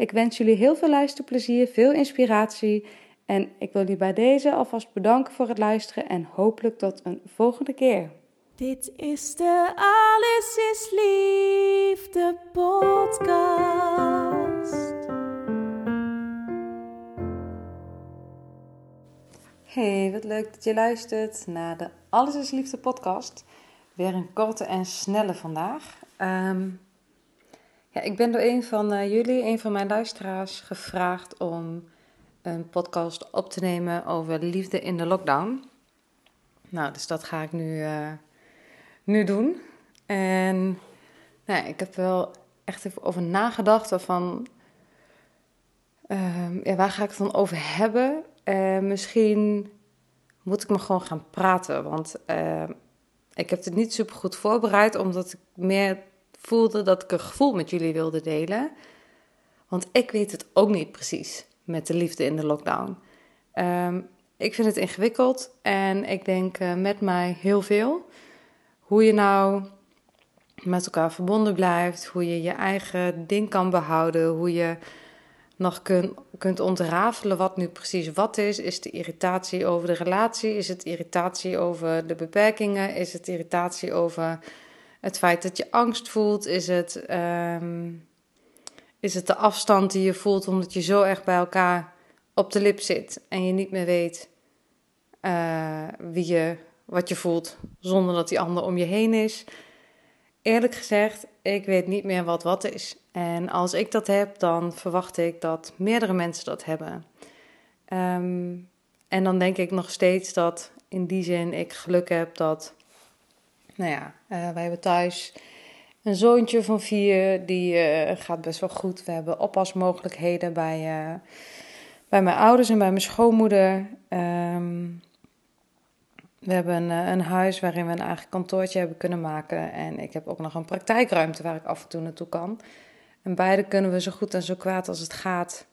Ik wens jullie heel veel luisterplezier, veel inspiratie en ik wil jullie bij deze alvast bedanken voor het luisteren en hopelijk tot een volgende keer. Dit is de Alles is Liefde podcast. Hey, wat leuk dat je luistert naar de Alles is Liefde podcast. Weer een korte en snelle vandaag. Ehm, ja, ik ben door een van eh, jullie, een van mijn luisteraars, gevraagd om een podcast op te nemen over liefde in de lockdown. Nou, dus dat ga ik nu, eh, nu doen. En nou, ik heb wel echt even over nagedacht van... Ehm, ja, waar ga ik het dan over hebben? Uh, misschien moet ik me gewoon gaan praten. Want ik heb het niet super goed voorbereid, omdat ik meer voelde dat ik een gevoel met jullie wilde delen. Want ik weet het ook niet precies met de liefde in de lockdown. Um, ik vind het ingewikkeld en ik denk uh, met mij heel veel. Hoe je nou met elkaar verbonden blijft, hoe je je eigen ding kan behouden, hoe je nog kun, kunt ontrafelen wat nu precies wat is. Is het irritatie over de relatie? Is het irritatie over de beperkingen? Is het irritatie over het feit dat je angst voelt? Is het, um, is het de afstand die je voelt omdat je zo erg bij elkaar op de lip zit en je niet meer weet uh, wie je, wat je voelt zonder dat die ander om je heen is? Eerlijk gezegd, ik weet niet meer wat wat is. En als ik dat heb, dan verwacht ik dat meerdere mensen dat hebben. Um, en dan denk ik nog steeds dat in die zin ik geluk heb dat, nou ja, uh, wij hebben thuis een zoontje van vier, die uh, gaat best wel goed. We hebben oppasmogelijkheden bij, uh, bij mijn ouders en bij mijn schoonmoeder. Um, we hebben een, een, huis waarin we een eigen kantoortje hebben kunnen maken. En ik heb ook nog een praktijkruimte waar ik af en toe naartoe kan. En beide kunnen we zo goed en zo kwaad als het gaat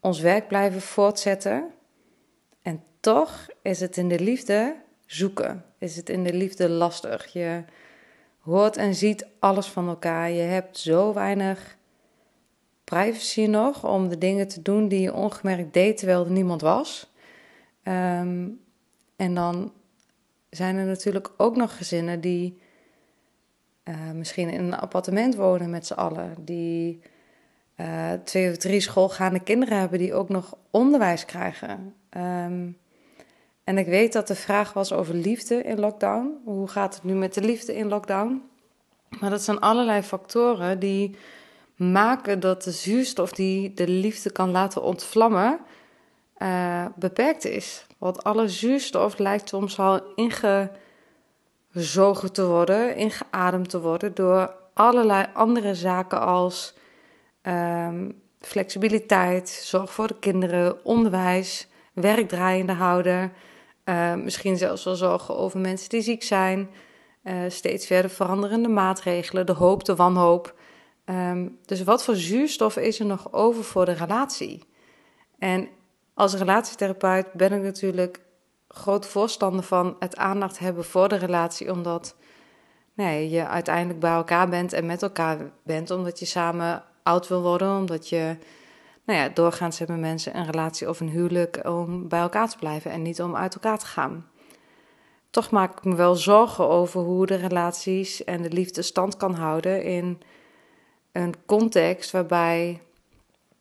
ons werk blijven voortzetten. En toch is het in de liefde zoeken. Is het in de liefde lastig. Je hoort en ziet alles van elkaar. Je hebt zo weinig privacy nog om de dingen te doen die je ongemerkt deed terwijl er niemand was. Um, en dan zijn er natuurlijk ook nog gezinnen die uh, misschien in een appartement wonen met z'n allen. Die uh, twee of drie schoolgaande kinderen hebben die ook nog onderwijs krijgen. Um, en ik weet dat de vraag was over liefde in lockdown. Hoe gaat het nu met de liefde in lockdown? Maar dat zijn allerlei factoren die maken dat de zuurstof die de liefde kan laten ontvlammen uh, beperkt is. Want alle zuurstof lijkt soms al ingezogen te worden, ingeademd te worden door allerlei andere zaken als um, flexibiliteit, zorg voor de kinderen, onderwijs, werk draaiende houden. Uh, misschien zelfs wel zorgen over mensen die ziek zijn. Uh, steeds verder veranderende maatregelen, de hoop, de wanhoop. Um, dus wat voor zuurstof is er nog over voor de relatie? En als relatietherapeut ben ik natuurlijk groot voorstander van het aandacht hebben voor de relatie, omdat nee, je uiteindelijk bij elkaar bent en met elkaar bent, omdat je samen oud wil worden, omdat je, nou ja, doorgaans hebben mensen een relatie of een huwelijk om bij elkaar te blijven en niet om uit elkaar te gaan. toch maak ik me wel zorgen over hoe de relaties en de liefde stand kan houden in een context waarbij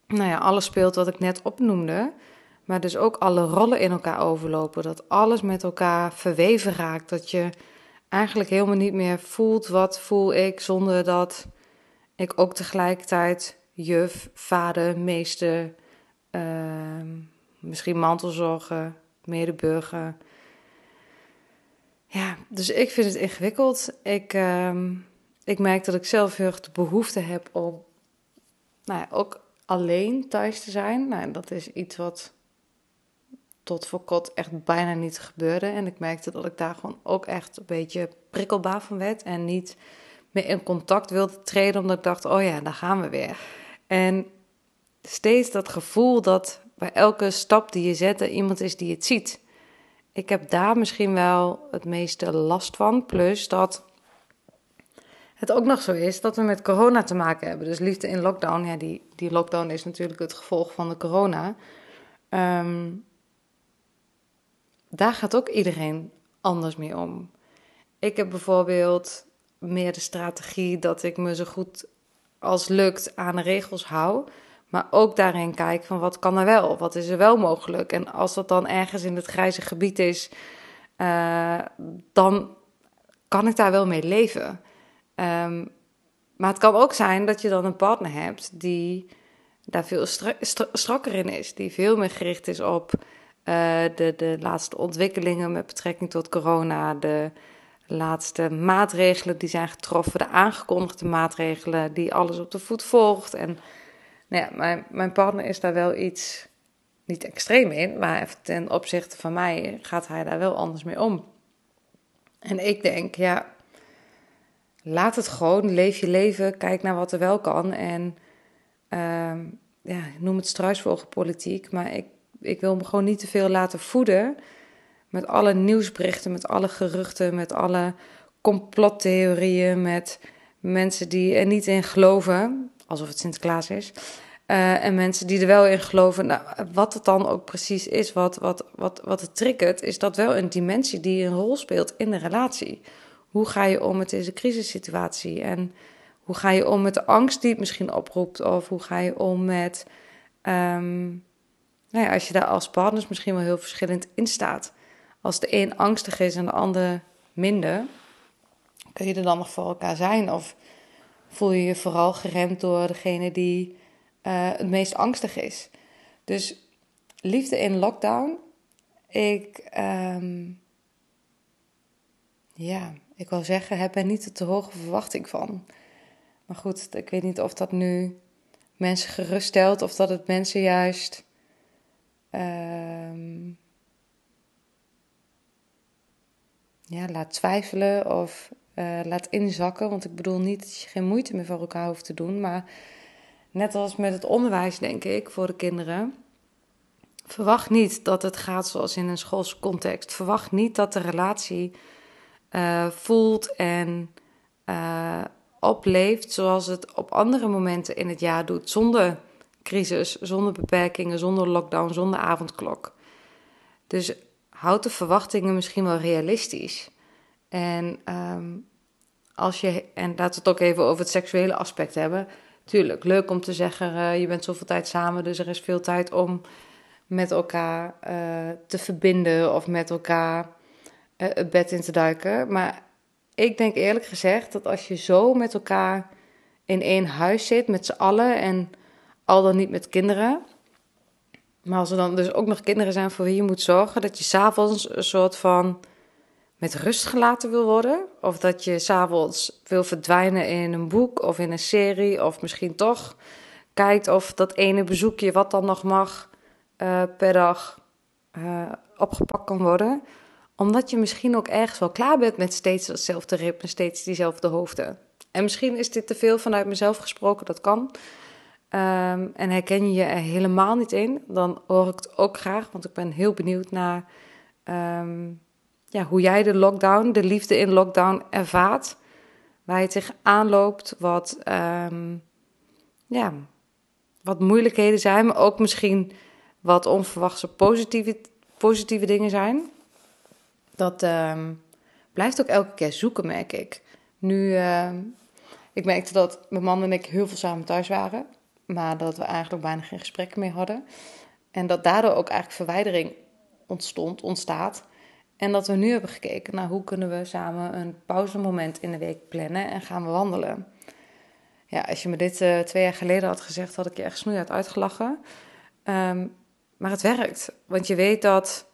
nou ja, alles speelt wat ik net opnoemde. Maar dus ook alle rollen in elkaar overlopen. Dat alles met elkaar verweven raakt. Dat je eigenlijk helemaal niet meer voelt wat voel ik zonder dat ik ook tegelijkertijd juf, vader, meester, uh, misschien mantelzorger, medeburger. Ja, dus ik vind het ingewikkeld. Ik, uh, ik merk dat ik zelf heel erg de behoefte heb om nou ja, ook alleen thuis te zijn. Nou, dat is iets wat tot voor kort echt bijna niet gebeurde. En ik merkte dat ik daar gewoon ook echt een beetje prikkelbaar van werd. En niet meer in contact wilde treden, omdat ik dacht: oh ja, daar gaan we weer. En steeds dat gevoel dat bij elke stap die je zet er iemand is die het ziet. Ik heb daar misschien wel het meeste last van. Plus dat het ook nog zo is dat we met corona te maken hebben. Dus liefde in lockdown, ja, die, die lockdown is natuurlijk het gevolg van de corona. Ehm, daar gaat ook iedereen anders mee om. Ik heb bijvoorbeeld meer de strategie dat ik me zo goed als lukt aan de regels hou. Maar ook daarin kijk van wat kan er wel, wat is er wel mogelijk. En als dat dan ergens in het grijze gebied is, uh, dan kan ik daar wel mee leven. Um, maar het kan ook zijn dat je dan een partner hebt die daar veel strakker in is. Die veel meer gericht is op uh, de, de laatste ontwikkelingen met betrekking tot corona. De laatste maatregelen die zijn getroffen. De aangekondigde maatregelen die alles op de voet volgt. En nou ja, mijn, mijn partner is daar wel iets, niet extreem in. Maar ten opzichte van mij gaat hij daar wel anders mee om. En ik denk, ja laat het gewoon, leef je leven, kijk naar wat er wel kan. En uh, ja, noem het struisvogelpolitiek, maar ik, ik wil me gewoon niet te veel laten voeden met alle nieuwsberichten, met alle geruchten, met alle complottheorieën, met mensen die er niet in geloven, alsof het Sinterklaas is. Uh, en mensen die er wel in geloven. Nou, wat het dan ook precies is, wat, wat, wat, wat het triggert, is dat wel een dimensie die een rol speelt in de relatie. Hoe ga je om met deze crisissituatie? En hoe ga je om met de angst die het misschien oproept? Of hoe ga je om met, um, nou als je daar als partners misschien wel heel verschillend in staat. Als de een angstig is en de ander minder, kun je er dan nog voor elkaar zijn? Of voel je je vooral geremd door degene die uh, het meest angstig is? Dus liefde in lockdown. Ik, um, ja, ik wil zeggen, heb er niet te hoge verwachting van. Maar goed, ik weet niet of dat nu mensen geruststelt of dat het mensen juist. Uh, ja, laat twijfelen of uh, laat inzakken. Want ik bedoel niet dat je geen moeite meer voor elkaar hoeft te doen. Maar net als met het onderwijs, denk ik, voor de kinderen. Verwacht niet dat het gaat zoals in een schoolse context. Verwacht niet dat de relatie uh, voelt en uh, opleeft zoals het op andere momenten in het jaar doet. Zonder crisis, zonder beperkingen, zonder lockdown, zonder avondklok. Dus houd de verwachtingen misschien wel realistisch. En um, als je, en laten we het ook even over het seksuele aspect hebben. Tuurlijk, leuk om te zeggen, uh, je bent zoveel tijd samen, dus er is veel tijd om met elkaar uh, te verbinden of met elkaar uh, het bed in te duiken. Maar ik denk eerlijk gezegd dat als je zo met elkaar in één huis zit, met z'n allen en al dan niet met kinderen. Maar als er dan dus ook nog kinderen zijn voor wie je moet zorgen, dat je s'avonds een soort van met rust gelaten wil worden. Of dat je s'avonds wil verdwijnen in een boek of in een serie. Of misschien toch kijkt of dat ene bezoekje, wat dan nog mag, uh, per dag uh, opgepakt kan worden omdat je misschien ook ergens wel klaar bent met steeds hetzelfde ritme, steeds diezelfde hoofden. En misschien is dit te veel vanuit mezelf gesproken, dat kan. Um, en herken je je er helemaal niet in, dan hoor ik het ook graag, want ik ben heel benieuwd naar um, ja, hoe jij de lockdown, de liefde in lockdown ervaart. Waar je tegen aanloopt, wat, um, ja, wat moeilijkheden zijn, maar ook misschien wat onverwachte positieve, positieve dingen zijn. Dat, blijft ook elke keer zoeken, merk ik. Nu, ik merkte dat mijn man en ik heel veel samen thuis waren, maar dat we eigenlijk bijna geen gesprekken meer hadden. En dat daardoor ook eigenlijk verwijdering ontstond, ontstaat. En dat we nu hebben gekeken naar hoe kunnen we samen een pauzemoment in de week plannen en gaan we wandelen. Ja, als je me dit uh, twee jaar geleden had gezegd, had ik je echt snoeihard uitgelachen. Um, maar het werkt. Want je weet dat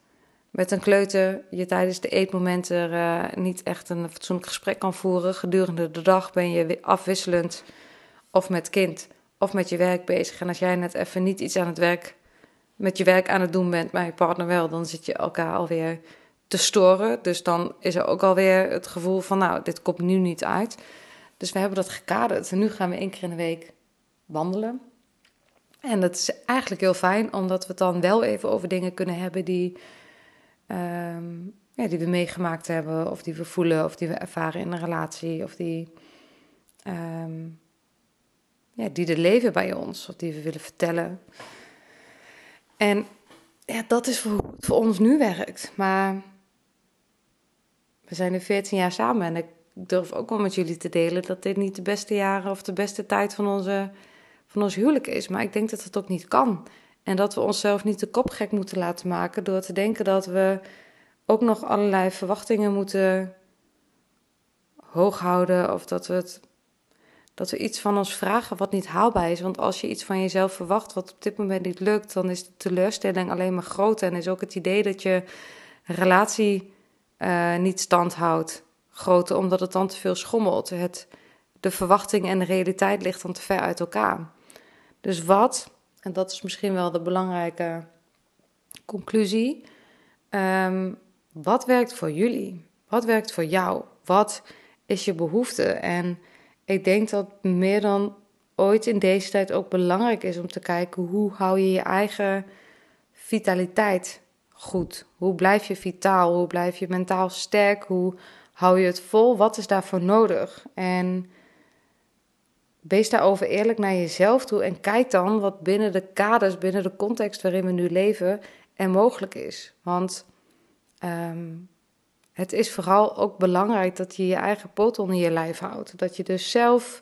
met een kleuter je tijdens de eetmomenten uh, niet echt een fatsoenlijk gesprek kan voeren. Gedurende de dag ben je afwisselend of met kind of met je werk bezig. En als jij net even niet iets aan het werk, met je werk aan het doen bent, maar je partner wel, dan zit je elkaar alweer te storen. Dus dan is er ook alweer het gevoel van, nou, dit komt nu niet uit. Dus we hebben dat gekaderd. Nu gaan we één keer in de week wandelen. En dat is eigenlijk heel fijn, omdat we het dan wel even over dingen kunnen hebben die, ehm, ja, die we meegemaakt hebben, of die we voelen, of die we ervaren in een relatie, of die, um, ja, die er leven bij ons, of die we willen vertellen. En ja, dat is voor, voor ons nu werkt. Maar we zijn nu 14 jaar samen en ik durf ook wel met jullie te delen dat dit niet de beste jaren of de beste tijd van onze van ons huwelijk is. Maar ik denk dat het ook niet kan. En dat we onszelf niet de kop gek moeten laten maken door te denken dat we ook nog allerlei verwachtingen moeten hoog houden. Of dat we, het, dat we iets van ons vragen wat niet haalbaar is. Want als je iets van jezelf verwacht wat op dit moment niet lukt, dan is de teleurstelling alleen maar groter. En is ook het idee dat je relatie uh, niet stand houdt groter, omdat het dan te veel schommelt. Het, de verwachting en de realiteit ligt dan te ver uit elkaar. Dus wat, en dat is misschien wel de belangrijke conclusie, ehm, wat werkt voor jullie? Wat werkt voor jou? Wat is je behoefte? En ik denk dat meer dan ooit in deze tijd ook belangrijk is om te kijken hoe hou je je eigen vitaliteit goed? Hoe blijf je vitaal? Hoe blijf je mentaal sterk? Hoe hou je het vol? Wat is daarvoor nodig? En Wees daarover eerlijk naar jezelf toe en kijk dan wat binnen de kaders, binnen de context waarin we nu leven, er mogelijk is. Want um, het is vooral ook belangrijk dat je je eigen poot onder je lijf houdt. Dat je dus zelf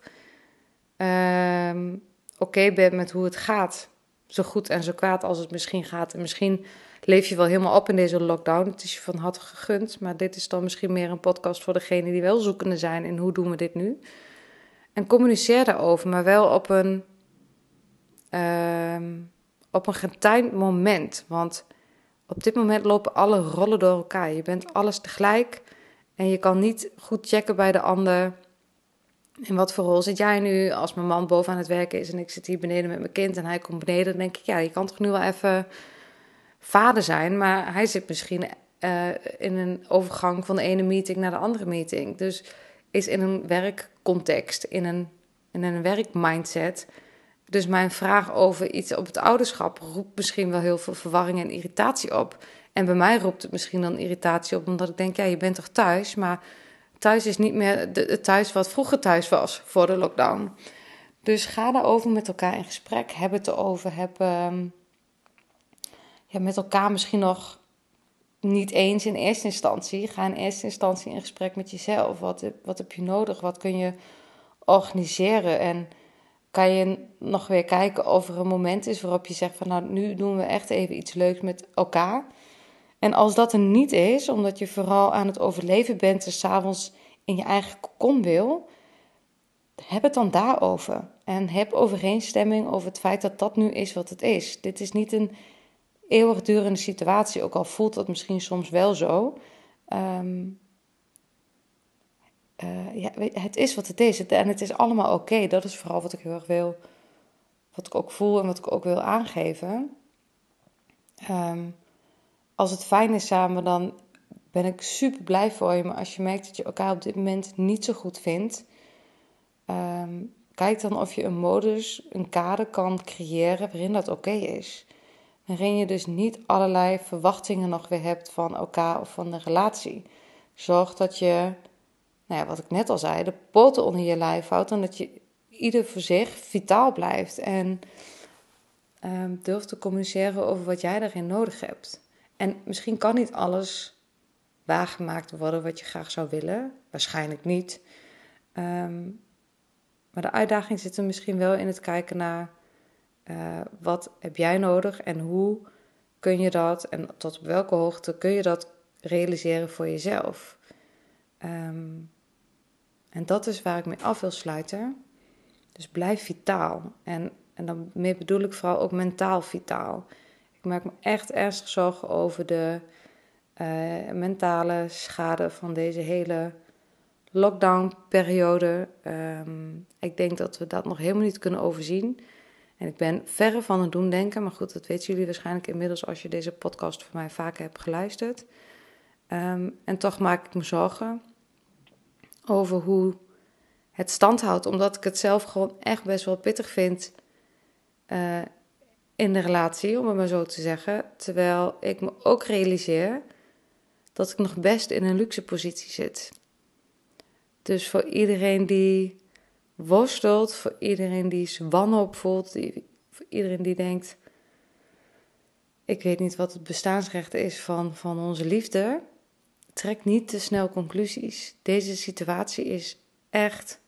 um, oké bent met hoe het gaat. Zo goed en zo kwaad als het misschien gaat. En misschien leef je wel helemaal op in deze lockdown. Het is je van harte gegund. Maar dit is dan misschien meer een podcast voor degenen die wel zoekende zijn in hoe doen we dit nu. En communiceer daarover, maar wel op een, uh, op een moment. Want op dit moment lopen alle rollen door elkaar. Je bent alles tegelijk en je kan niet goed checken bij de ander. In wat voor rol zit jij nu als mijn man boven aan het werken is en ik zit hier beneden met mijn kind en hij komt beneden? Dan denk ik, ja, je kan toch nu wel even vader zijn, maar hij zit misschien uh, in een overgang van de ene meeting naar de andere meeting. Dus is in een werkcontext, in een, in een werkmindset. Dus mijn vraag over iets op het ouderschap roept misschien wel heel veel verwarring en irritatie op. En bij mij roept het misschien dan irritatie op, omdat ik denk, ja, je bent toch thuis? Maar thuis is niet meer het thuis wat vroeger thuis was voor de lockdown. Dus ga daarover met elkaar in gesprek. Heb het erover. Heb ehm, ja, met elkaar misschien nog niet eens in eerste instantie. Ga in eerste instantie in gesprek met jezelf. Wat, wat heb je nodig? Wat kun je organiseren? En kan je nog weer kijken of er een moment is waarop je zegt van nou nu doen we echt even iets leuks met elkaar. En als dat er niet is, omdat je vooral aan het overleven bent en s'avonds in je eigen kokon wil, heb het dan daarover. En heb overeenstemming over het feit dat dat nu is wat het is. Dit is niet een eeuwigdurende situatie, ook al voelt dat misschien soms wel zo. Um, uh, ja, het is wat het is en het is allemaal oké. Dat is vooral wat ik heel erg wil, wat ik ook voel en wat ik ook wil aangeven. Um, als het fijn is samen, dan ben ik super blij voor je. Maar als je merkt dat je elkaar op dit moment niet zo goed vindt, um, kijk dan of je een modus, een kader kan creëren waarin dat oké is. Waarin je dus niet allerlei verwachtingen nog weer hebt van elkaar of van de relatie. Zorg dat je, nou ja, wat ik net al zei, de poten onder je lijf houdt en dat je ieder voor zich vitaal blijft. En um, durf te communiceren over wat jij daarin nodig hebt. En misschien kan niet alles waargemaakt worden wat je graag zou willen. Waarschijnlijk niet. Ehm, maar de uitdaging zit er misschien wel in het kijken naar uh, wat heb jij nodig en hoe kun je dat en tot op welke hoogte kun je dat realiseren voor jezelf. Ehm, en dat is waar ik mee af wil sluiten. Dus blijf vitaal. En, en daarmee bedoel ik vooral ook mentaal vitaal. Ik maak me echt ernstig zorgen over de uh, mentale schade van deze hele lockdown-periode. Um, ik denk dat we dat nog helemaal niet kunnen overzien. En ik ben verre van het doen denken, maar goed, dat weten jullie waarschijnlijk inmiddels als je deze podcast van mij vaker hebt geluisterd. Um, en toch maak ik me zorgen over hoe het stand houdt, omdat ik het zelf gewoon echt best wel pittig vind uh, in de relatie, om het maar zo te zeggen. Terwijl ik me ook realiseer dat ik nog best in een luxe positie zit. Dus voor iedereen die worstelt, voor iedereen die zijn wanhoop voelt, die, voor iedereen die denkt: Ik weet niet wat het bestaansrecht is van, van onze liefde. Trek niet te snel conclusies. Deze situatie is echt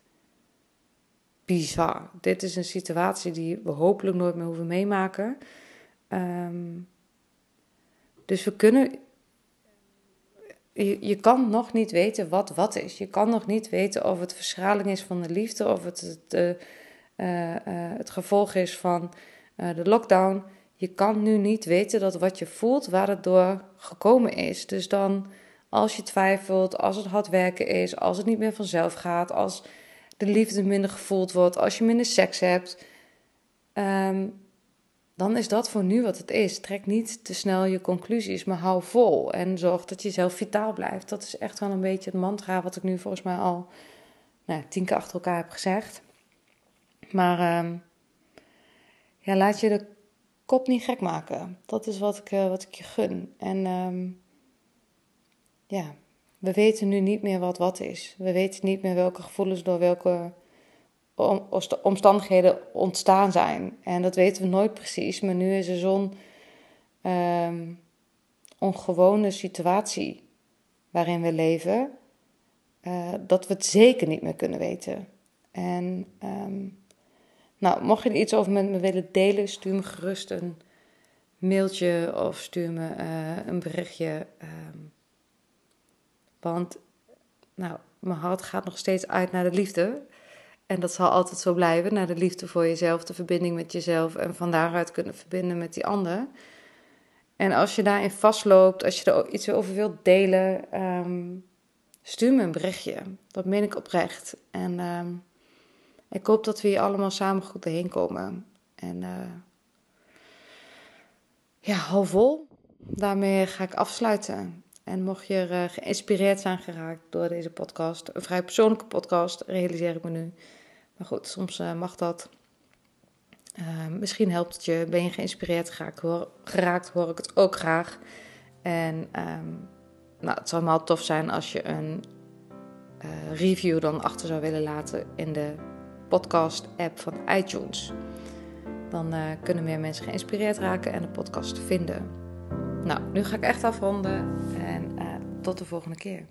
bizar. Dit is een situatie die we hopelijk nooit meer hoeven meemaken. Um, dus we kunnen je, je kan nog niet weten wat wat is. Je kan nog niet weten of het verschraling is van de liefde, of het het, uh, uh, het gevolg is van de lockdown. Je kan nu niet weten dat wat je voelt, waar het door gekomen is. Dus dan, als je twijfelt, als het hard werken is, als het niet meer vanzelf gaat, als de liefde minder gevoeld wordt, als je minder seks hebt. Um, dan is dat voor nu wat het is. Trek niet te snel je conclusies, maar hou vol en zorg dat je zelf vitaal blijft. Dat is echt wel een beetje het mantra wat ik nu volgens mij al nou, tien keer achter elkaar heb gezegd. Maar um, ja, laat je de kop niet gek maken. Dat is wat ik, uh, wat ik je gun. En um, ja, we weten nu niet meer wat wat is. We weten niet meer welke gevoelens door welke omstandigheden ontstaan zijn. En dat weten we nooit precies. Maar nu is er zo'n um, ongewone situatie waarin we leven, uh, dat we het zeker niet meer kunnen weten. En um, nou, mocht je iets over met me willen delen, stuur me gerust een mailtje of stuur me uh, een berichtje. Um, want nou, mijn hart gaat nog steeds uit naar de liefde. En dat zal altijd zo blijven, naar de liefde voor jezelf, de verbinding met jezelf en van daaruit kunnen verbinden met die ander. En als je daarin vastloopt, als je er iets over wilt delen, um, stuur me een berichtje. Dat meen ik oprecht. En um, ik hoop dat we hier allemaal samen goed heen komen. En uh, ja, hou vol. Daarmee ga ik afsluiten. En mocht je uh, geïnspireerd zijn geraakt door deze podcast, een vrij persoonlijke podcast, realiseer ik me nu. Maar goed, soms uh, mag dat. Uh, misschien helpt het je, ben je geïnspireerd geraakt, hoor, geraakt, hoor ik het ook graag. En um, nou, het zou wel tof zijn als je een review dan achter zou willen laten in de podcast-app van iTunes. Dan kunnen meer mensen geïnspireerd raken en de podcast vinden. Nou, nu ga ik echt afronden en uh, tot de volgende keer.